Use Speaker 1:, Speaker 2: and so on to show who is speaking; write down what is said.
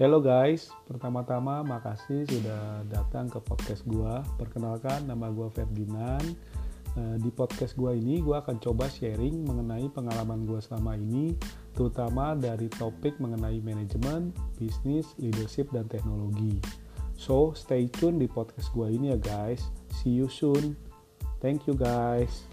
Speaker 1: Hello guys, pertama-tama makasih sudah datang ke podcast gua. Perkenalkan nama gua Ferdinand. Eh, di podcast gua ini gua akan coba sharing mengenai pengalaman gua selama ini, terutama dari topik mengenai manajemen, bisnis, leadership dan teknologi. So, stay tune di podcast gua ini ya guys. See you soon. Thank you guys.